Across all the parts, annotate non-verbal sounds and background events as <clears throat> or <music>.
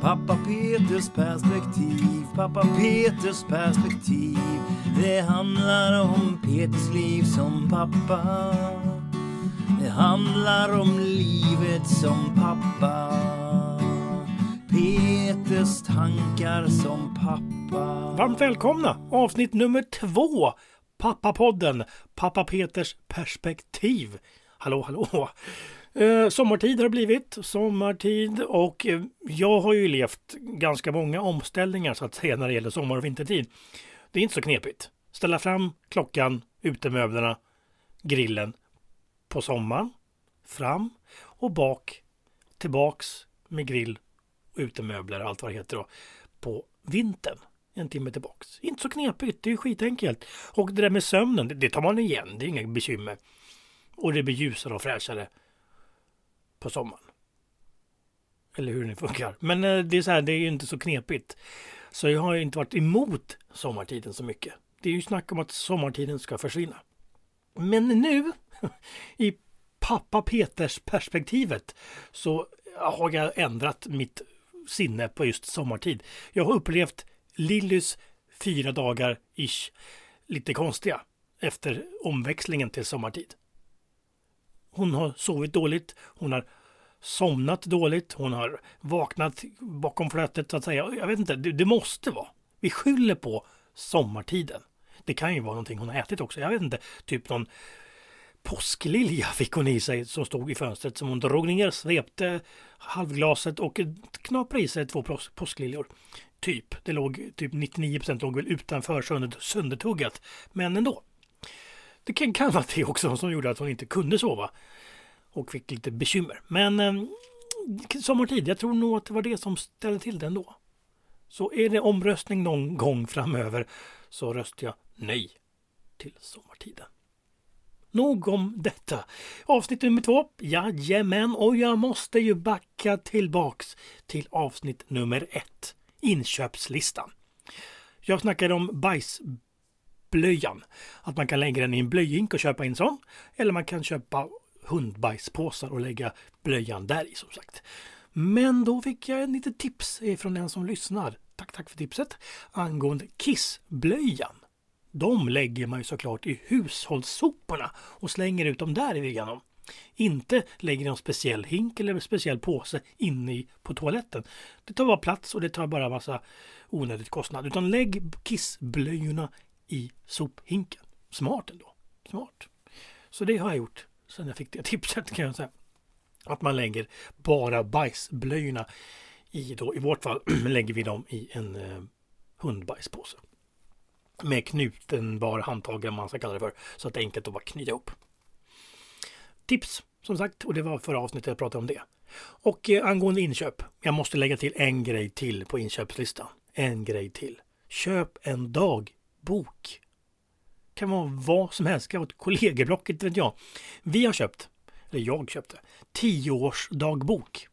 Pappa Peters perspektiv, pappa Peters perspektiv. Det handlar om Peters liv som pappa. Det handlar om livet som pappa. Peters tankar som pappa. Varmt välkomna! Avsnitt nummer två. Pappapodden. Pappa Peters perspektiv. Hallå, hallå. Eh, sommartid har det blivit. Sommartid och eh, jag har ju levt ganska många omställningar så att säga när det gäller sommar och vintertid. Det är inte så knepigt. Ställa fram klockan, utemöblerna, grillen på sommaren. Fram och bak. Tillbaks med grill och utemöbler allt vad det heter då. På vintern en timme tillbaks. Inte så knepigt, det är ju skitenkelt. Och det där med sömnen, det, det tar man igen, det är inga bekymmer. Och det blir ljusare och fräschare på sommaren. Eller hur det funkar. Men eh, det är så här, det är ju inte så knepigt. Så jag har ju inte varit emot sommartiden så mycket. Det är ju snack om att sommartiden ska försvinna. Men nu, <laughs> i pappa Peters perspektivet, så har jag ändrat mitt sinne på just sommartid. Jag har upplevt Lillys fyra dagar ish lite konstiga efter omväxlingen till sommartid. Hon har sovit dåligt, hon har somnat dåligt, hon har vaknat bakom flötet så att säga. Jag vet inte, det, det måste vara. Vi skyller på sommartiden. Det kan ju vara någonting hon har ätit också. Jag vet inte, typ någon påsklilja <laughs> fick hon i sig som stod i fönstret som hon drog ner, svepte halvglaset och knaprade i sig två pås påskliljor. Typ. Det låg typ 99 låg väl utanför sönder, söndertuggat. Men ändå. Det kan, kan vara det också som gjorde att hon inte kunde sova. Och fick lite bekymmer. Men eh, sommartid, jag tror nog att det var det som ställde till det ändå. Så är det omröstning någon gång framöver så röstar jag nej till sommartiden. Nog om detta. Avsnitt nummer två. Jajamän, och jag måste ju backa tillbaks till avsnitt nummer ett. Inköpslistan. Jag snackade om bajsblöjan. Att man kan lägga den i en blöjink och köpa en sån. Eller man kan köpa hundbajspåsar och lägga blöjan där i som sagt. Men då fick jag en litet tips eh, från en som lyssnar. Tack, tack för tipset. Angående kissblöjan. De lägger man ju såklart i hushållssoporna och slänger ut dem där i igenom. Inte lägger i någon speciell hink eller speciell påse inne i, på toaletten. Det tar bara plats och det tar bara massa onödigt kostnad. Utan lägg kissblöjorna i sophinken. Smart ändå. Smart. Så det har jag gjort sen jag fick det tipset kan jag säga. Att man lägger bara bajsblöjorna i då, i vårt fall <clears throat> lägger vi dem i en eh, hundbajspåse. Med knutenbar handtag, eller man ska kalla det för, så att det är enkelt att bara knyta ihop. Tips som sagt, och det var förra avsnittet jag pratade om det. Och eh, angående inköp, jag måste lägga till en grej till på inköpslistan. En grej till. Köp en dagbok kan vara vad som helst, kan vara ett kollegieblock, inte vet jag. Vi har köpt, eller jag köpte, tioårsdagbok.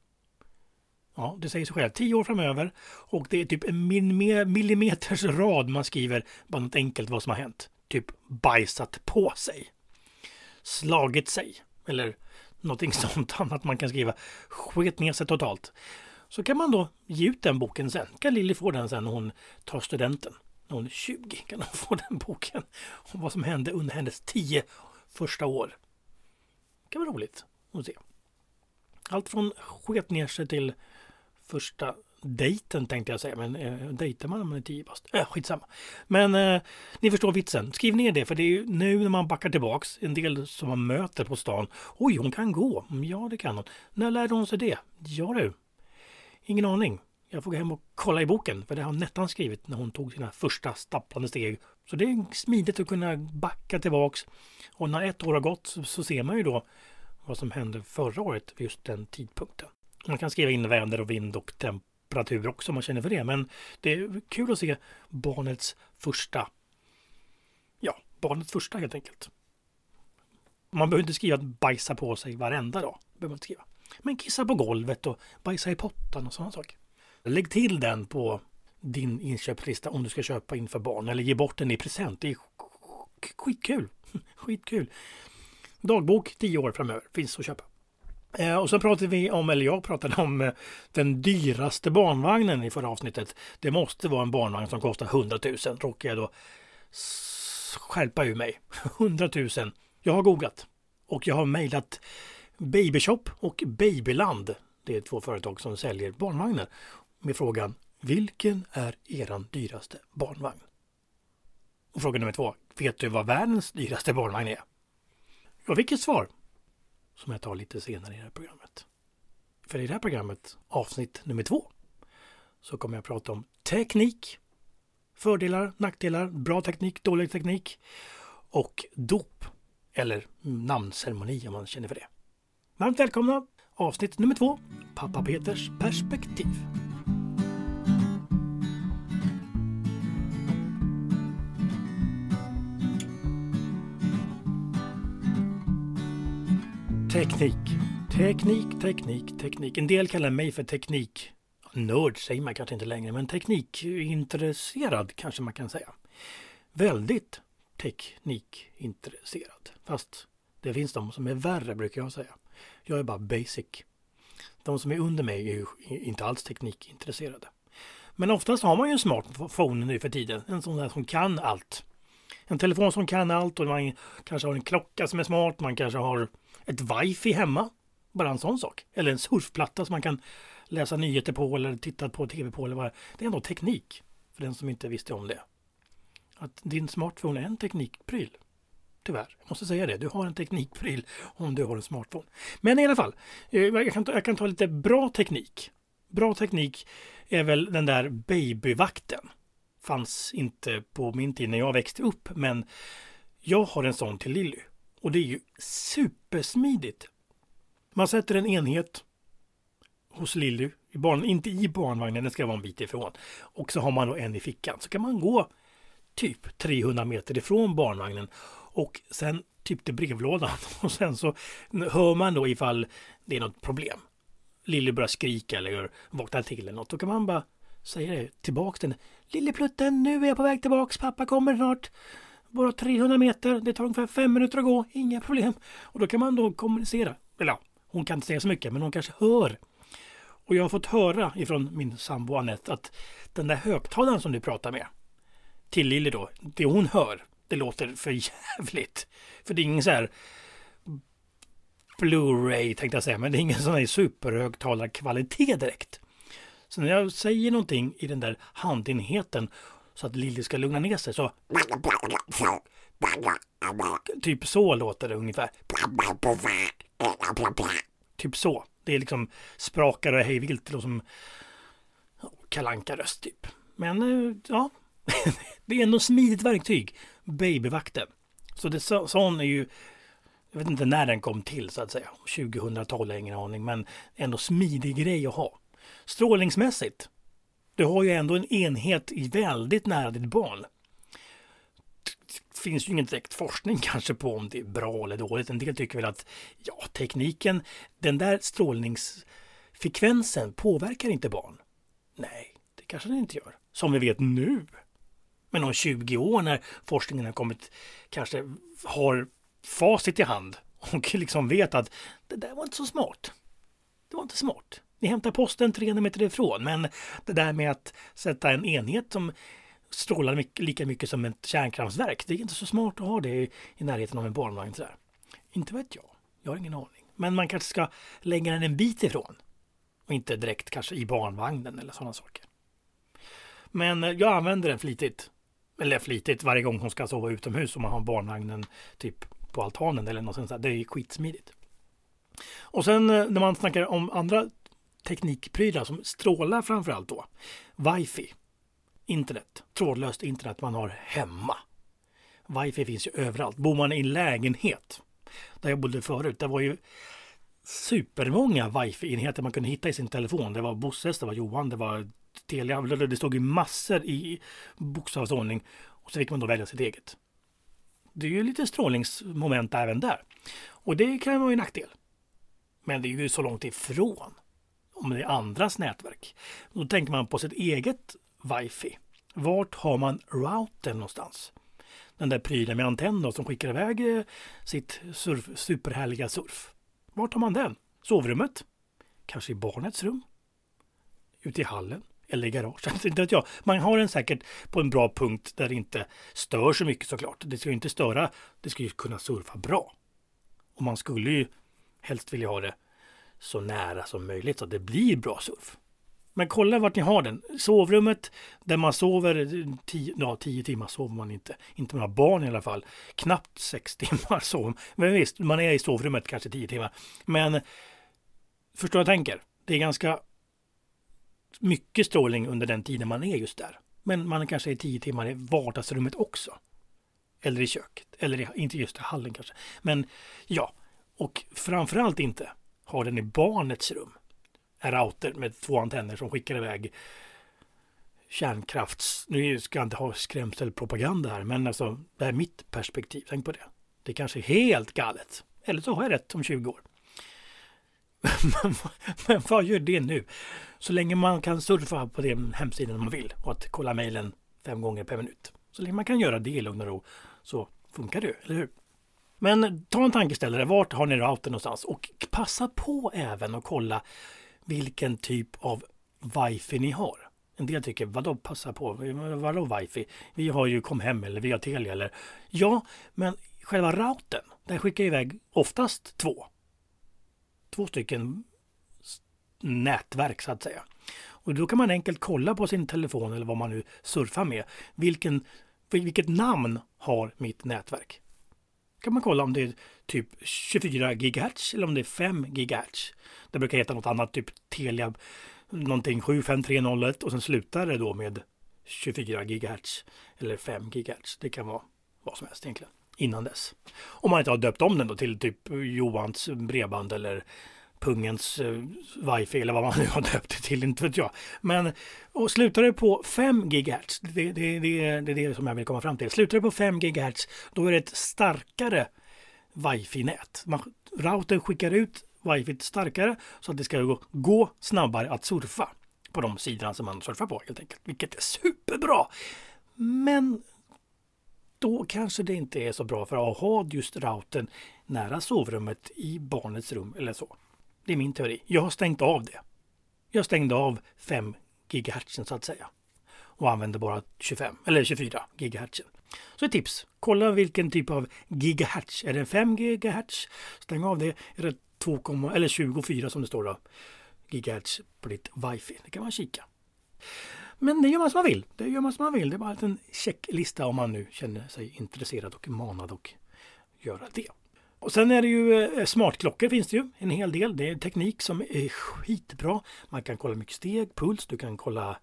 Ja, det säger sig själv. Tio år framöver och det är typ en millimeters rad man skriver bara något enkelt vad som har hänt. Typ bajsat på sig. Slagit sig. Eller någonting <laughs> sånt annat man kan skriva. Sket ner sig totalt. Så kan man då ge ut den boken sen. Kan Lilly få den sen när hon tar studenten. När hon är 20 kan hon få den boken. Om vad som hände under hennes tio första år. Det kan vara roligt att se. Allt från sket ner sig till första dejten tänkte jag säga. Men eh, dejtar man när man är tio bast? Eh, skitsamma. Men eh, ni förstår vitsen. Skriv ner det för det är ju nu när man backar tillbaks en del som man möter på stan. Oj, hon kan gå. Ja, det kan hon. När lärde hon sig det? Ja du. Ingen aning. Jag får gå hem och kolla i boken för det har Nettan skrivit när hon tog sina första stapplande steg. Så det är smidigt att kunna backa tillbaks. Och när ett år har gått så, så ser man ju då vad som hände förra året vid just den tidpunkten. Man kan skriva in väder och vind och temperatur också om man känner för det. Men det är kul att se barnets första, ja, barnets första helt enkelt. Man behöver inte skriva att bajsa på sig varenda dag. behöver man inte skriva. Men kissa på golvet och bajsa i pottan och sådana saker. Lägg till den på din inköpslista om du ska köpa inför barn eller ge bort den i present. Det är skitkul. <laughs> Skitkul. Dagbok 10 år framöver finns att köpa. Eh, och så pratade vi om, eller jag pratade om eh, den dyraste barnvagnen i förra avsnittet. Det måste vara en barnvagn som kostar 100 000. Råkar jag då skärpa ur mig. <laughs> 100 000. Jag har googlat och jag har mejlat Babyshop och Babyland. Det är två företag som säljer barnvagnar. Med frågan Vilken är eran dyraste barnvagn? Och fråga nummer två. Vet du vad världens dyraste barnvagn är? Jag fick ett svar som jag tar lite senare i det här programmet. För i det här programmet, avsnitt nummer två, så kommer jag att prata om teknik, fördelar, nackdelar, bra teknik, dålig teknik och dop eller namnceremoni om man känner för det. Varmt välkomna! Avsnitt nummer två, Pappa Peters perspektiv. Teknik. Teknik, teknik, teknik. En del kallar mig för teknik. Nörd säger man kanske inte längre, men teknikintresserad kanske man kan säga. Väldigt teknikintresserad. Fast det finns de som är värre brukar jag säga. Jag är bara basic. De som är under mig är ju inte alls teknikintresserade. Men oftast har man ju en smartphone nu för tiden. En sån där som kan allt. En telefon som kan allt och man kanske har en klocka som är smart. Man kanske har ett wifi hemma. Bara en sån sak. Eller en surfplatta som man kan läsa nyheter på eller titta på tv på. Eller vad. Det är ändå teknik. För den som inte visste om det. Att din smartphone är en teknikpryl. Tyvärr, jag måste säga det. Du har en teknikpryl om du har en smartphone. Men i alla fall, eh, jag kan ta, jag kan ta lite bra teknik. Bra teknik är väl den där babyvakten. Fanns inte på min tid när jag växte upp, men jag har en sån till Lilly. Och det är ju supersmidigt. Man sätter en enhet hos Lilly, i barn, inte i barnvagnen, den ska vara en bit ifrån. Och så har man då en i fickan. Så kan man gå typ 300 meter ifrån barnvagnen och sen typ till brevlådan. <laughs> Och sen så hör man då ifall det är något problem. Lilly börjar skrika eller vaknar till eller något. Då kan man bara säga det tillbaks till henne. Lilleplutten, nu är jag på väg tillbaks. Pappa kommer snart. Bara 300 meter. Det tar ungefär fem minuter att gå. Inga problem. Och då kan man då kommunicera. Eller ja, hon kan inte säga så mycket men hon kanske hör. Och jag har fått höra ifrån min sambo Anette att den där högtalaren som du pratar med till Lilly då, det hon hör, det låter för jävligt. För det är ingen så här Blu-ray tänkte jag säga, men det är ingen sån här superhögtalarkvalitet direkt. Så när jag säger någonting i den där handenheten så att Lilly ska lugna ner sig så Typ så låter det ungefär. Typ så. Det är liksom sprakar och hejvilt och som kalanka röst typ. Men eh, ja, <laughs> det är ändå smidigt verktyg. Babyvakten. Så det, så, sån är ju, jag vet inte när den kom till så att säga. 2000-tal, ingen aning. Men ändå smidig grej att ha. Strålningsmässigt. Du har ju ändå en enhet väldigt nära ditt barn. Det finns ju ingen direkt forskning kanske på om det är bra eller dåligt. En del tycker väl att ja, tekniken, den där strålningsfrekvensen påverkar inte barn. Nej, det kanske den inte gör. Som vi vet nu. Men om 20 år när forskningen har kommit, kanske har facit i hand och <laughs> liksom vet att det där var inte så smart. Det var inte smart. Ni hämtar posten 300 meter ifrån, men det där med att sätta en enhet som strålar mycket, lika mycket som ett kärnkraftverk, det är inte så smart att ha det i, i närheten av en barnvagn. Sådär. Inte vet jag. Jag har ingen aning. Men man kanske ska lägga den en bit ifrån. Och inte direkt kanske i barnvagnen eller sådana saker. Men eh, jag använder den flitigt eller flitigt varje gång hon ska sova utomhus och man har barnvagnen typ på altanen eller något sånt. Det är skitsmidigt. Och sen eh, när man snackar om andra teknikprylar som strålar framförallt då. Wifi, internet, trådlöst internet man har hemma. Wifi finns ju överallt. Bor man i en lägenhet där jag bodde förut, det var ju supermånga wifi-enheter man kunde hitta i sin telefon. Det var Bosses, det var Johan, det var Telia. Det stod ju massor i bokstavsordning och så fick man då välja sitt eget. Det är ju lite strålningsmoment även där. Och det kan vara en nackdel. Men det är ju så långt ifrån om det är andras nätverk. Då tänker man på sitt eget wifi. Vart har man routern någonstans? Den där prylen med antenn som skickar iväg eh, sitt surf, superhärliga surf. Vart har man den? sovrummet, kanske i barnets rum, ute i hallen eller i garaget. <laughs> Alltså, inte vet jag. Man har den säkert på en bra punkt där det inte stör så mycket såklart. Det ska ju inte störa, det ska ju kunna surfa bra. Och man skulle ju helst vilja ha det så nära som möjligt så att det blir bra surf. Men kolla vart ni har den. Sovrummet där man sover, tio, ja, tio timmar sover man inte. Inte med några barn i alla fall. Knappt sex <laughs> timmar sover man. Men visst, man är i sovrummet kanske tio timmar. Men förstår jag tänker? Det är ganska mycket strålning under den tiden man är just där. Men man kanske är tio timmar i vardagsrummet också. Eller i köket. Eller i, inte just i hallen kanske. Men ja, och framförallt inte ha den i barnets rum. En router med två antenner som skickar iväg kärnkrafts... Nu ska jag inte ha skrämselpropaganda här, men alltså det är mitt perspektiv. Tänk på det. Det är kanske är helt galet. Eller så har jag rätt om 20 år. <laughs> men vad gör det nu? Så länge man kan surfa på den hemsidan man vill och att kolla mejlen fem gånger per minut. Så länge man kan göra det i lugn och ro så funkar det, eller hur? Men ta en tankeställare. Vart har ni routern någonstans? Och passa på även att kolla vilken typ av wifi ni har. En del tycker, vadå passa på? Vadå wifi? Vi har ju Comhem eller vi har Telia eller... Ja, men själva routern, den skickar iväg oftast två. Två stycken nätverk så att säga. Och då kan man enkelt kolla på sin telefon eller vad man nu surfar med. Vilken, vilket namn har mitt nätverk? Kan man kolla om det är typ 24 GHz eller om det är 5 GHz. Det brukar heta något annat, typ Telia någonting 75301 och sen slutar det då med 24 GHz eller 5 GHz. Det kan vara vad som helst egentligen innan dess. Om man inte har döpt om den då till typ Johans bredband eller pungens uh, eh, wifi eller vad man nu <laughs> har döpt det till, inte vet jag. Men och slutar det på 5 GHz, det, det, det, det är det som jag vill komma fram till. Slutar det på 5 GHz, då är det ett starkare wifi-nät. Routern skickar ut wifi starkare så att det ska gå, gå snabbare att surfa på de sidorna som man surfar på helt enkelt. Vilket är superbra! Men då kanske det inte är så bra för att ha just routern nära sovrummet i barnets rum eller så. Det är min teori. Jag har stängt av det. Jag stängde av 5 GHz så att säga. Och använde bara 25 eller 24 GHz. Så ett tips. Kolla vilken typ av gigahertz. Är det 5 GHz? Stäng av det. Är det 2, eller 24 som det står då. Gigahertz på ditt wifi. Det kan man kika. Men det gör man som man vill. Det gör man som man vill. Det är bara en checklista om man nu känner sig intresserad och manad att göra det. Och sen är det ju eh, smartklockor finns det ju en hel del. Det är teknik som är skitbra. Man kan kolla mycket steg, puls, du kan kolla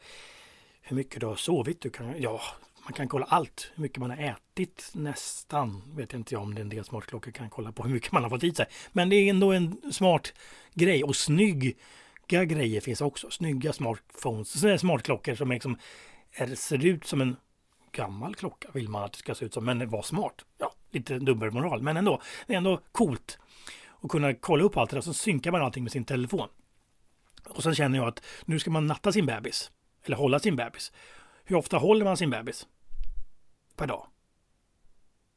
hur mycket du har sovit. Du kan, ja, man kan kolla allt. Hur mycket man har ätit nästan. Vet inte jag om det är en del smartklockor kan kolla på hur mycket man har fått i sig. Men det är ändå en smart grej och snygga grejer finns också. Snygga smartphones, eh, smartklockor som liksom är, ser ut som en gammal klocka vill man att det ska se ut som, men var smart. Ja, lite dubbelmoral, men ändå. Det är ändå coolt att kunna kolla upp allt det där, så synkar man allting med sin telefon. Och sen känner jag att nu ska man natta sin bebis, eller hålla sin bebis. Hur ofta håller man sin bebis? Per dag?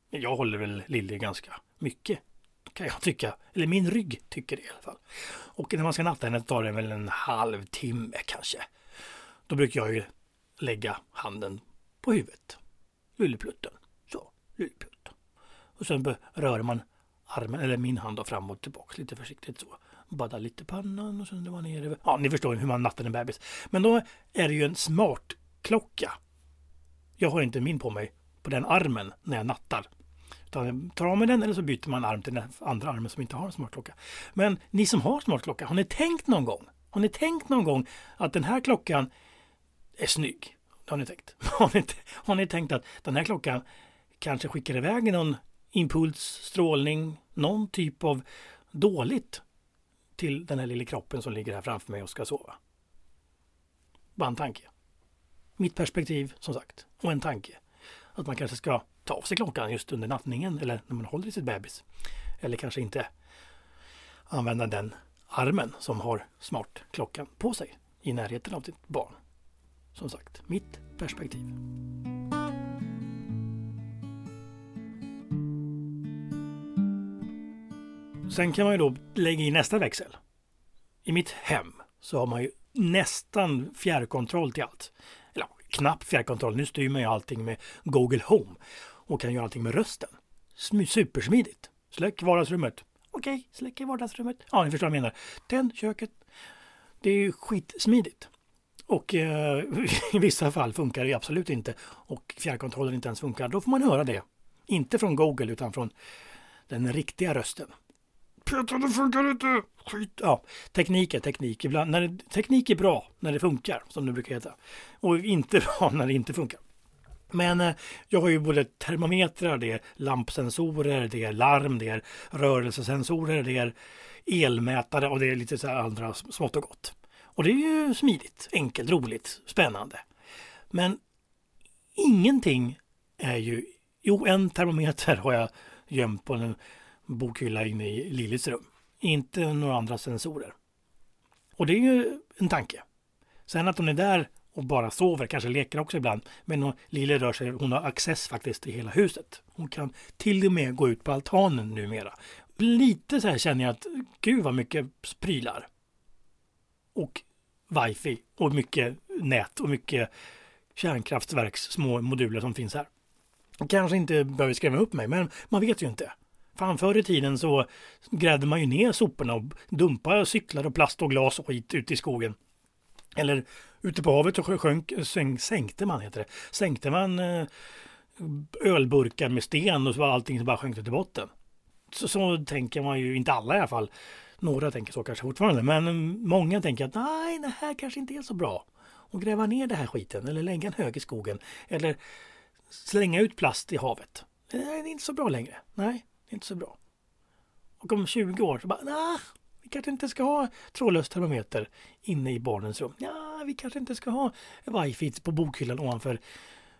Jag håller väl Lilly ganska mycket, kan jag tycka. Eller min rygg tycker det i alla fall. Och när man ska natta henne tar det väl en halvtimme kanske. Då brukar jag ju lägga handen på huvudet. Lilleplutten. Så, lilleplutten. Och sen rör man armen, eller min hand då, fram och tillbaka lite försiktigt så. Badda lite pannan och sen var ner Ja, ni förstår hur man nattar en bebis. Men då är det ju en smart klocka. Jag har inte min på mig på den armen när jag nattar. Utan jag tar av mig den eller så byter man arm till den andra armen som inte har en smartklocka. Men ni som har smartklocka, har ni tänkt någon gång? Har ni tänkt någon gång att den här klockan är snygg? Har ni tänkt. <laughs> Har ni, har ni tänkt att den här klockan kanske skickar iväg någon impuls, strålning, någon typ av dåligt till den här lilla kroppen som ligger här framför mig och ska sova. Bara en tanke. Mitt perspektiv som sagt. Och en tanke. Att man kanske ska ta av sig klockan just under nattningen eller när man håller i sitt bebis. Eller kanske inte använda den armen som har smartklockan på sig i närheten av sitt barn. Som sagt, mitt perspektiv. Sen kan man ju då lägga in nästa växel. i mitt hem så har man ju nästan fjärrkontroll till allt. Eller knappt fjärrkontroll, nu styr man ju allting med Google Home och kan göra allting med rösten. Supersmidigt. Släck vardagsrummet. Okej, släck i vardagsrummet. Ja, ni förstår vad jag menar. Tänd köket. Det är ju skitsmidigt. Och eh, <laughs> i vissa fall funkar det absolut inte och fjärrkontrollen inte ens funkar. Då får man höra det. Inte från Google utan från den riktiga rösten. Peter, det funkar inte! Skit! Ja, teknik är teknik. Ibland, när det, teknik är bra när det funkar, som det brukar heta. Och inte <laughs> bra när det inte funkar. Men eh, jag har ju både termometrar, det är lampsensorer, det är larm, det är rörelsesensorer, det är elmätare och det är lite så här andra smått och gott. Och det är ju smidigt, enkelt, roligt, spännande. Men ingenting är ju... Jo, en termometer har jag gömt på en bokhylla inne i Lillis rum. Inte några andra sensorer. Och det är ju en tanke. Sen att hon är där och bara sover, kanske leker också ibland. Men Lille rör sig, hon har access faktiskt till hela huset. Hon kan till och med gå ut på altanen numera. Lite så här känner jag att gud vad mycket prylar. Och wifi och mycket nät och mycket kärnkraftverks små moduler som finns här. Kanske inte behöver skrämma upp mig, men man vet ju inte. Fan, förr i tiden så grävde man ju ner soporna och dumpade cyklar och plast och glas och skit ute i skogen. Eller ute på havet så sjönk, sänkte man, heter det, sänkte man eh, ölburkar med sten och så var allting som bara sjönk till botten. Så, så tänker man ju, inte alla i alla fall. Några tänker så kanske fortfarande, men många tänker att nej, det här kanske inte är så bra. Och gräva ner den här skiten eller lägga en hög i skogen eller slänga ut plast i havet. Nej, Det är inte så bra längre. Nej, det är inte så bra. Och om 20 år så bara, nej, vi kanske inte ska ha trådlös termometer inne i barnens rum. Ja, vi kanske inte ska ha wifi på bokhyllan ovanför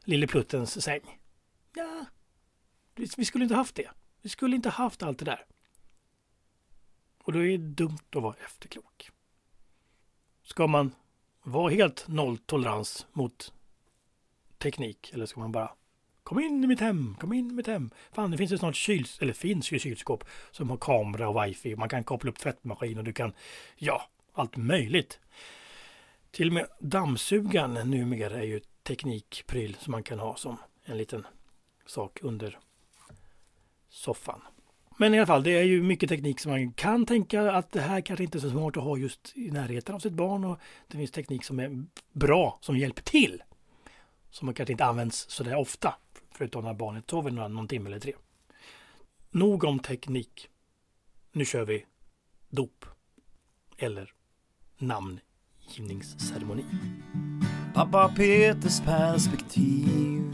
lille Pluttens säng. Ja, vi skulle inte haft det. Vi skulle inte haft allt det där. Och då är det dumt att vara efterklok. Ska man vara helt nolltolerans mot teknik eller ska man bara Kom in i mitt hem, kom in i mitt hem. Fan, det finns ju snart kyls... Eller finns ju kylskåp som har kamera och wifi. Man kan koppla upp tvättmaskin och du kan... Ja, allt möjligt. Till och med dammsugaren numera är ju teknikpryl som man kan ha som en liten sak under soffan. Men i alla fall, det är ju mycket teknik som man kan tänka att det här kanske inte är så smart att ha just i närheten av sitt barn och det finns teknik som är bra, som hjälper till. Som man kanske inte används så där ofta, förutom när barnet sover någon, någon timme eller tre. Nog om teknik. Nu kör vi dop. Eller namngivningsceremoni. Pappa Peters perspektiv.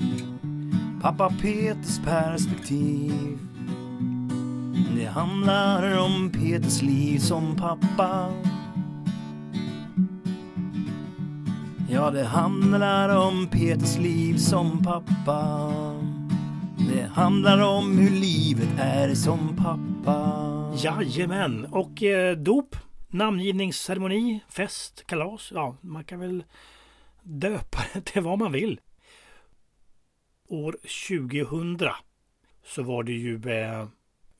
Pappa Peters perspektiv. Det handlar om Peters liv som pappa. Ja, det handlar om Peters liv som pappa. Det handlar om hur livet är som pappa. Jajamän, och eh, dop, namngivningsceremoni, fest, kalas. Ja, man kan väl döpa <laughs> det till vad man vill. År 2000 så var det ju eh,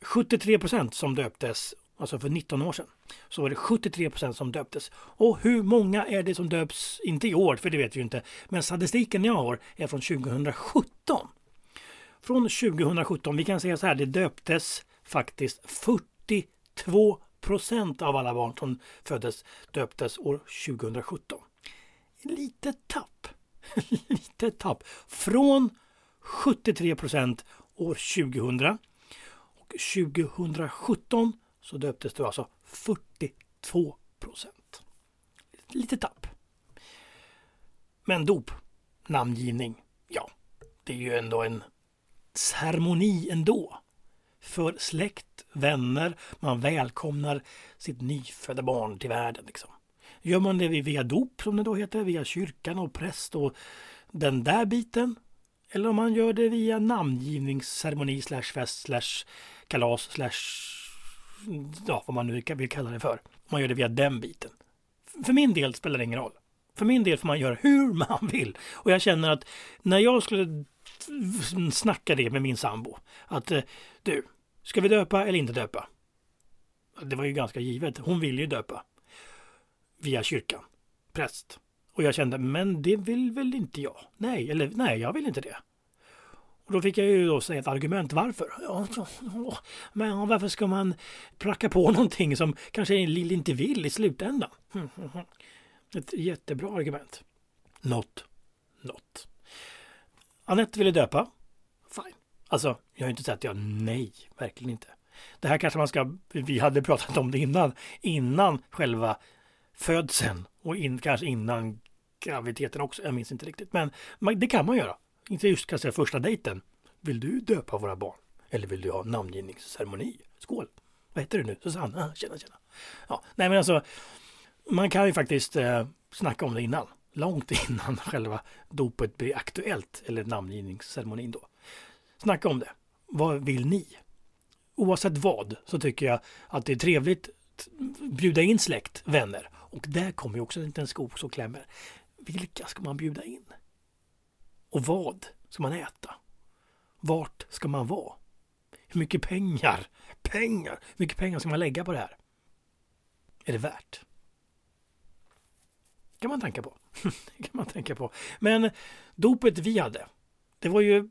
73 procent som döptes, alltså för 19 år sedan, så var det 73 procent som döptes. Och hur många är det som döps, inte i år, för det vet vi ju inte, men statistiken jag har är från 2017. Från 2017, vi kan säga så här, det döptes faktiskt 42 procent av alla barn som föddes döptes år 2017. Lite tapp. <laughs> Lite tapp. Från 73 procent år 2000 2017 så döptes det alltså 42 procent. Lite tapp. Men dop, namngivning, ja, det är ju ändå en ceremoni ändå. För släkt, vänner, man välkomnar sitt nyfödda barn till världen. Liksom. Gör man det via dop, som det då heter, via kyrkan och präst och den där biten. Eller om man gör det via namngivningsceremoni slash fest slash kalas slash ja, vad man nu vill kalla det för. Man gör det via den biten. För min del spelar det ingen roll. För min del får man göra hur <laughs> man vill. Och jag känner att när jag skulle snacka det med min sambo. Att eh, du, ska vi döpa eller inte döpa? Det var ju ganska givet. Hon ville ju döpa. via kyrkan. Präst. Och jag kände, men det vill väl inte jag? Nej, eller nej, jag vill inte det. Och då fick jag ju då säga ett argument varför. Ja, ja, men varför ska man pracka på <laughs> någonting som kanske Lill inte vill i slutändan? <laughs> Ett jättebra argument. Not, not. Anette ville döpa. Fine. Alltså, jag har inte sagt ja, nej, verkligen inte. Det här kanske man ska, vi hade pratat om det innan, innan själva födseln och in, kanske innan graviditeten också, jag minns inte riktigt. Men det kan man göra. Inte just kanske första dejten. Vill du döpa våra barn? Eller vill du ha namngivningsceremoni? Skål! Vad heter du nu? Susanne? Ah, tjena, tjena. Ja, nej men alltså, man kan ju faktiskt eh, snacka om det innan. Långt <laughs> innan själva dopet blir aktuellt, eller namngivningsceremonin då. Snacka om det. Vad vill ni? Oavsett vad så tycker jag att det är trevligt att bjuda in släkt, vänner. Och där kommer ju också en liten skog som klämmer. Vilka ska man bjuda in? Och vad ska man äta? Vart ska man vara? Hur mycket pengar, pengar, hur mycket pengar ska man lägga på det här? Är det värt? kan man tänka på. <laughs> det kan man tänka på. Men dopet vi hade, det var ju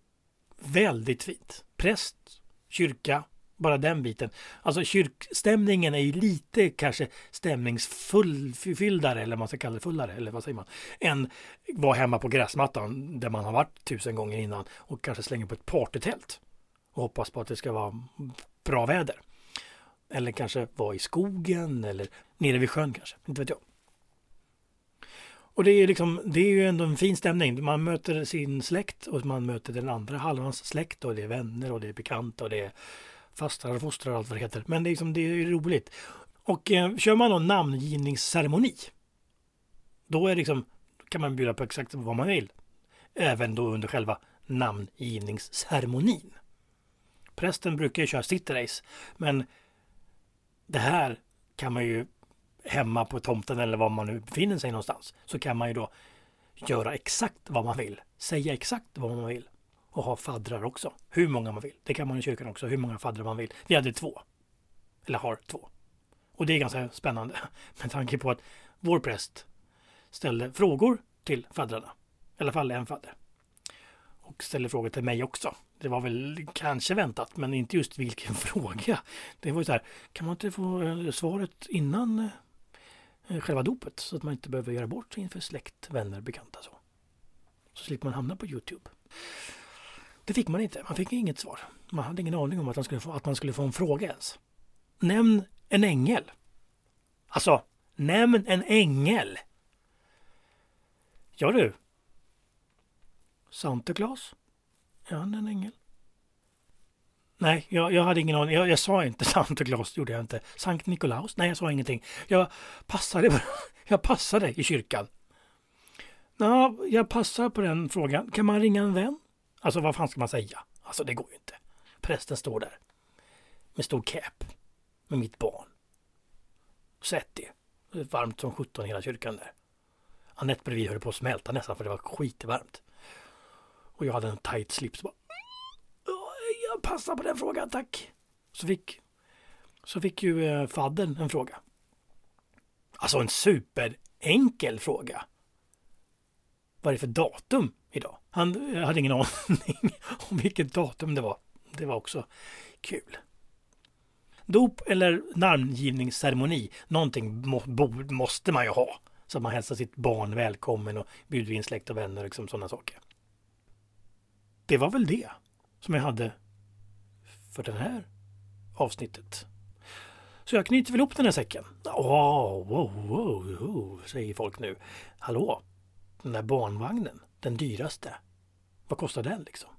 väldigt fint. Präst, kyrka, bara den biten. Alltså kyrkstämningen är ju lite kanske stämningsfylldare eller vad man ska kalla det, fullare eller vad säger man, än vara hemma på gräsmattan där man har varit tusen gånger innan och kanske slänga på ett partytält och hoppas på att det ska vara bra väder. Eller kanske vara i skogen eller nere vid sjön kanske, inte vet jag. Och det är, liksom, det är ju ändå en fin stämning. Man möter sin släkt och man möter den andra halvans släkt och det är vänner och det är bekanta och det är fastrar och fostrar och allt vad det heter. Men det är, liksom, det är roligt. Och eh, kör man någon namngivningsceremoni då är liksom, kan man bjuda på exakt vad man vill. Även då under själva namngivningsceremonin. Prästen brukar ju köra sitt race. Men det här kan man ju hemma på tomten eller var man nu befinner sig någonstans. Så kan man ju då göra exakt vad man vill. Säga exakt vad man vill och ha faddrar också. Hur många man vill. Det kan man i kyrkan också, hur många faddrar man vill. Vi hade två. Eller har två. Och det är ganska spännande <laughs> med tanke på att vår präst ställde frågor till faddrarna. I alla fall en fadder. Och ställde frågor till mig också. Det var väl kanske väntat, men inte just vilken <laughs> fråga. Det var ju så här, kan man inte få eh, svaret innan eh, eh, själva dopet så att man inte behöver göra bort sig inför släkt, vänner, bekanta så. Så slipper man hamna på Youtube. Det fick man inte. Man fick inget svar. Man hade ingen aning om att man skulle få, att man skulle få en fråga ens. Nämn en ängel. Alltså, nämn en ängel. Ja du. Santa Claus? Är han en ängel? Nej, jag, jag hade ingen aning. Jag, jag, sa inte <laughs> Santa Claus, gjorde jag inte. Sankt Nikolaus? Nej, jag sa ingenting. Jag passade, <laughs> jag passade i kyrkan. Ja, jag passar på den frågan. Kan man ringa en vän? Alltså vad fan ska man säga? Alltså det går ju inte. Prästen står där. Med stor cap. Med mitt barn. Sätt det. Varmt som sjutton i hela kyrkan där. Anette bredvid höll på att smälta nästan för det var skitvarmt. Och jag hade en tight slips. Bara, jag passar på den frågan tack. Så fick, så fick ju eh, fadden en fråga. Alltså en superenkel fråga. Vad är det för datum idag? Han hade ingen <laughs> aning om vilket datum det var. Det var också kul. Dop eller namngivningsceremoni, någonting måste man ju ha. Så att man hälsar sitt barn välkommen och bjuder in släkt och vänner, liksom sådana saker. Det var väl det som jag hade för det här avsnittet. Så jag knyter väl ihop den här säcken. Oh, wow, wow, wow, säger folk nu. Hallå, den där barnvagnen, den dyraste. Vad kostar den liksom?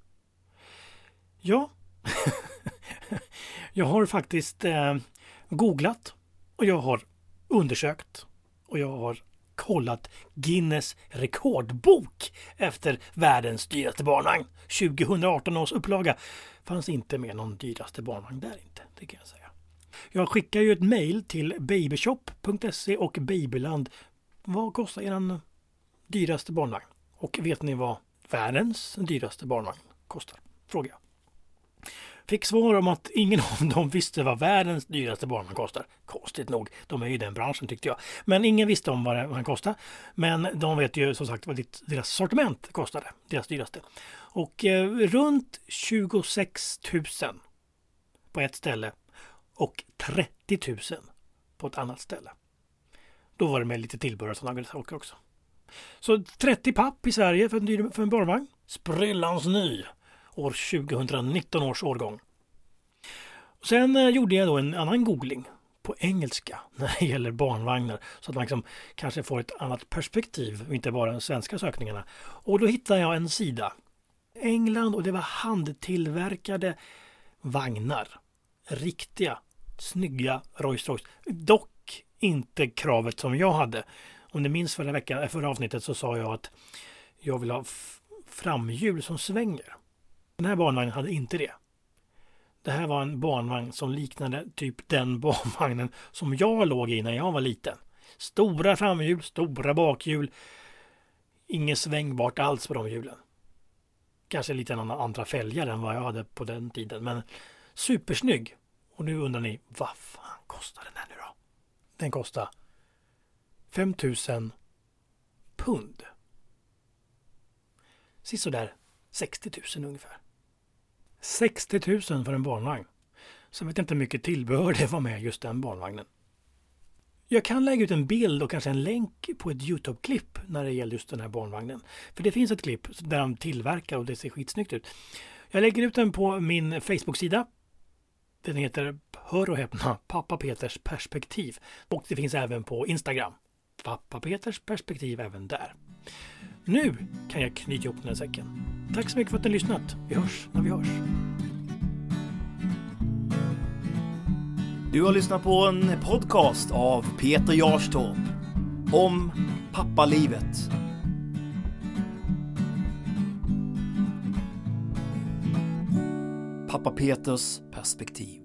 Ja, <laughs> jag har faktiskt eh, googlat och jag har undersökt och jag har kollat Guinness rekordbok efter världens dyraste barnvagn. 2018 års upplaga fanns inte med någon dyraste barnvagn där inte, det kan jag säga. Jag skickar ju ett mail till babyshop.se och Babyland. Vad kostar eran dyraste barnvagn? Och vet ni vad världens dyraste barnvagn kostar? Fråga. Fick svar om att ingen av dem visste vad världens dyraste barnvagn kostar. Konstigt nog, de är ju i den branschen tyckte jag. Men ingen visste om vad den kostade. Men de vet ju som sagt vad deras sortiment kostade, deras dyraste. Och eh, runt 26 000 på ett ställe och 30 000 på ett annat ställe. Då var det med lite tillbehör och sådana saker också. Så 30 papp i Sverige för en, dyr, för en barnvagn. Sprillans ny. År 2019 års årgång. Sen eh, gjorde jag då en annan googling på engelska <laughs> när det gäller barnvagnar så att man liksom kanske får ett annat perspektiv och inte bara de svenska sökningarna. Och då hittade jag en sida. England och det var handtillverkade vagnar. Riktiga, snygga Rolls Royce. Dock inte kravet som jag hade. Om ni minns förra, veckan, eh, förra avsnittet så sa jag att jag vill ha framhjul som svänger. Den här barnvagnen hade inte det. Det här var en barnvagn som liknade typ den <laughs> barnvagnen som jag låg i när jag var liten. Stora framhjul, stora bakhjul. Inget svängbart alls på de hjulen. Kanske lite andra fälgar än vad jag hade på den tiden. Men supersnygg. Och nu undrar ni, vad fan kostar den här nu då? Den kostar 5000 pund. Sisådär 60 000 ungefär. 60 000 för en barnvagn. Så jag vet inte hur mycket tillbehör det var med just den barnvagnen. Jag kan lägga ut en bild och kanske en länk på ett Youtube-klipp när det gäller just den här barnvagnen. För det finns ett klipp där de tillverkar och det ser skitsnyggt ut. Jag lägger ut den på min Facebook-sida. Den heter, hör och häpna, Pappa Peters perspektiv. Och det finns även på Instagram. Pappa Peters perspektiv även där. Nu kan jag knyta ihop den här säcken. Tack så mycket för att ni har lyssnat. Vi hörs när vi hörs. Du har lyssnat på en podcast av Peter Jarstorp om pappalivet. Pappa Peters perspektiv.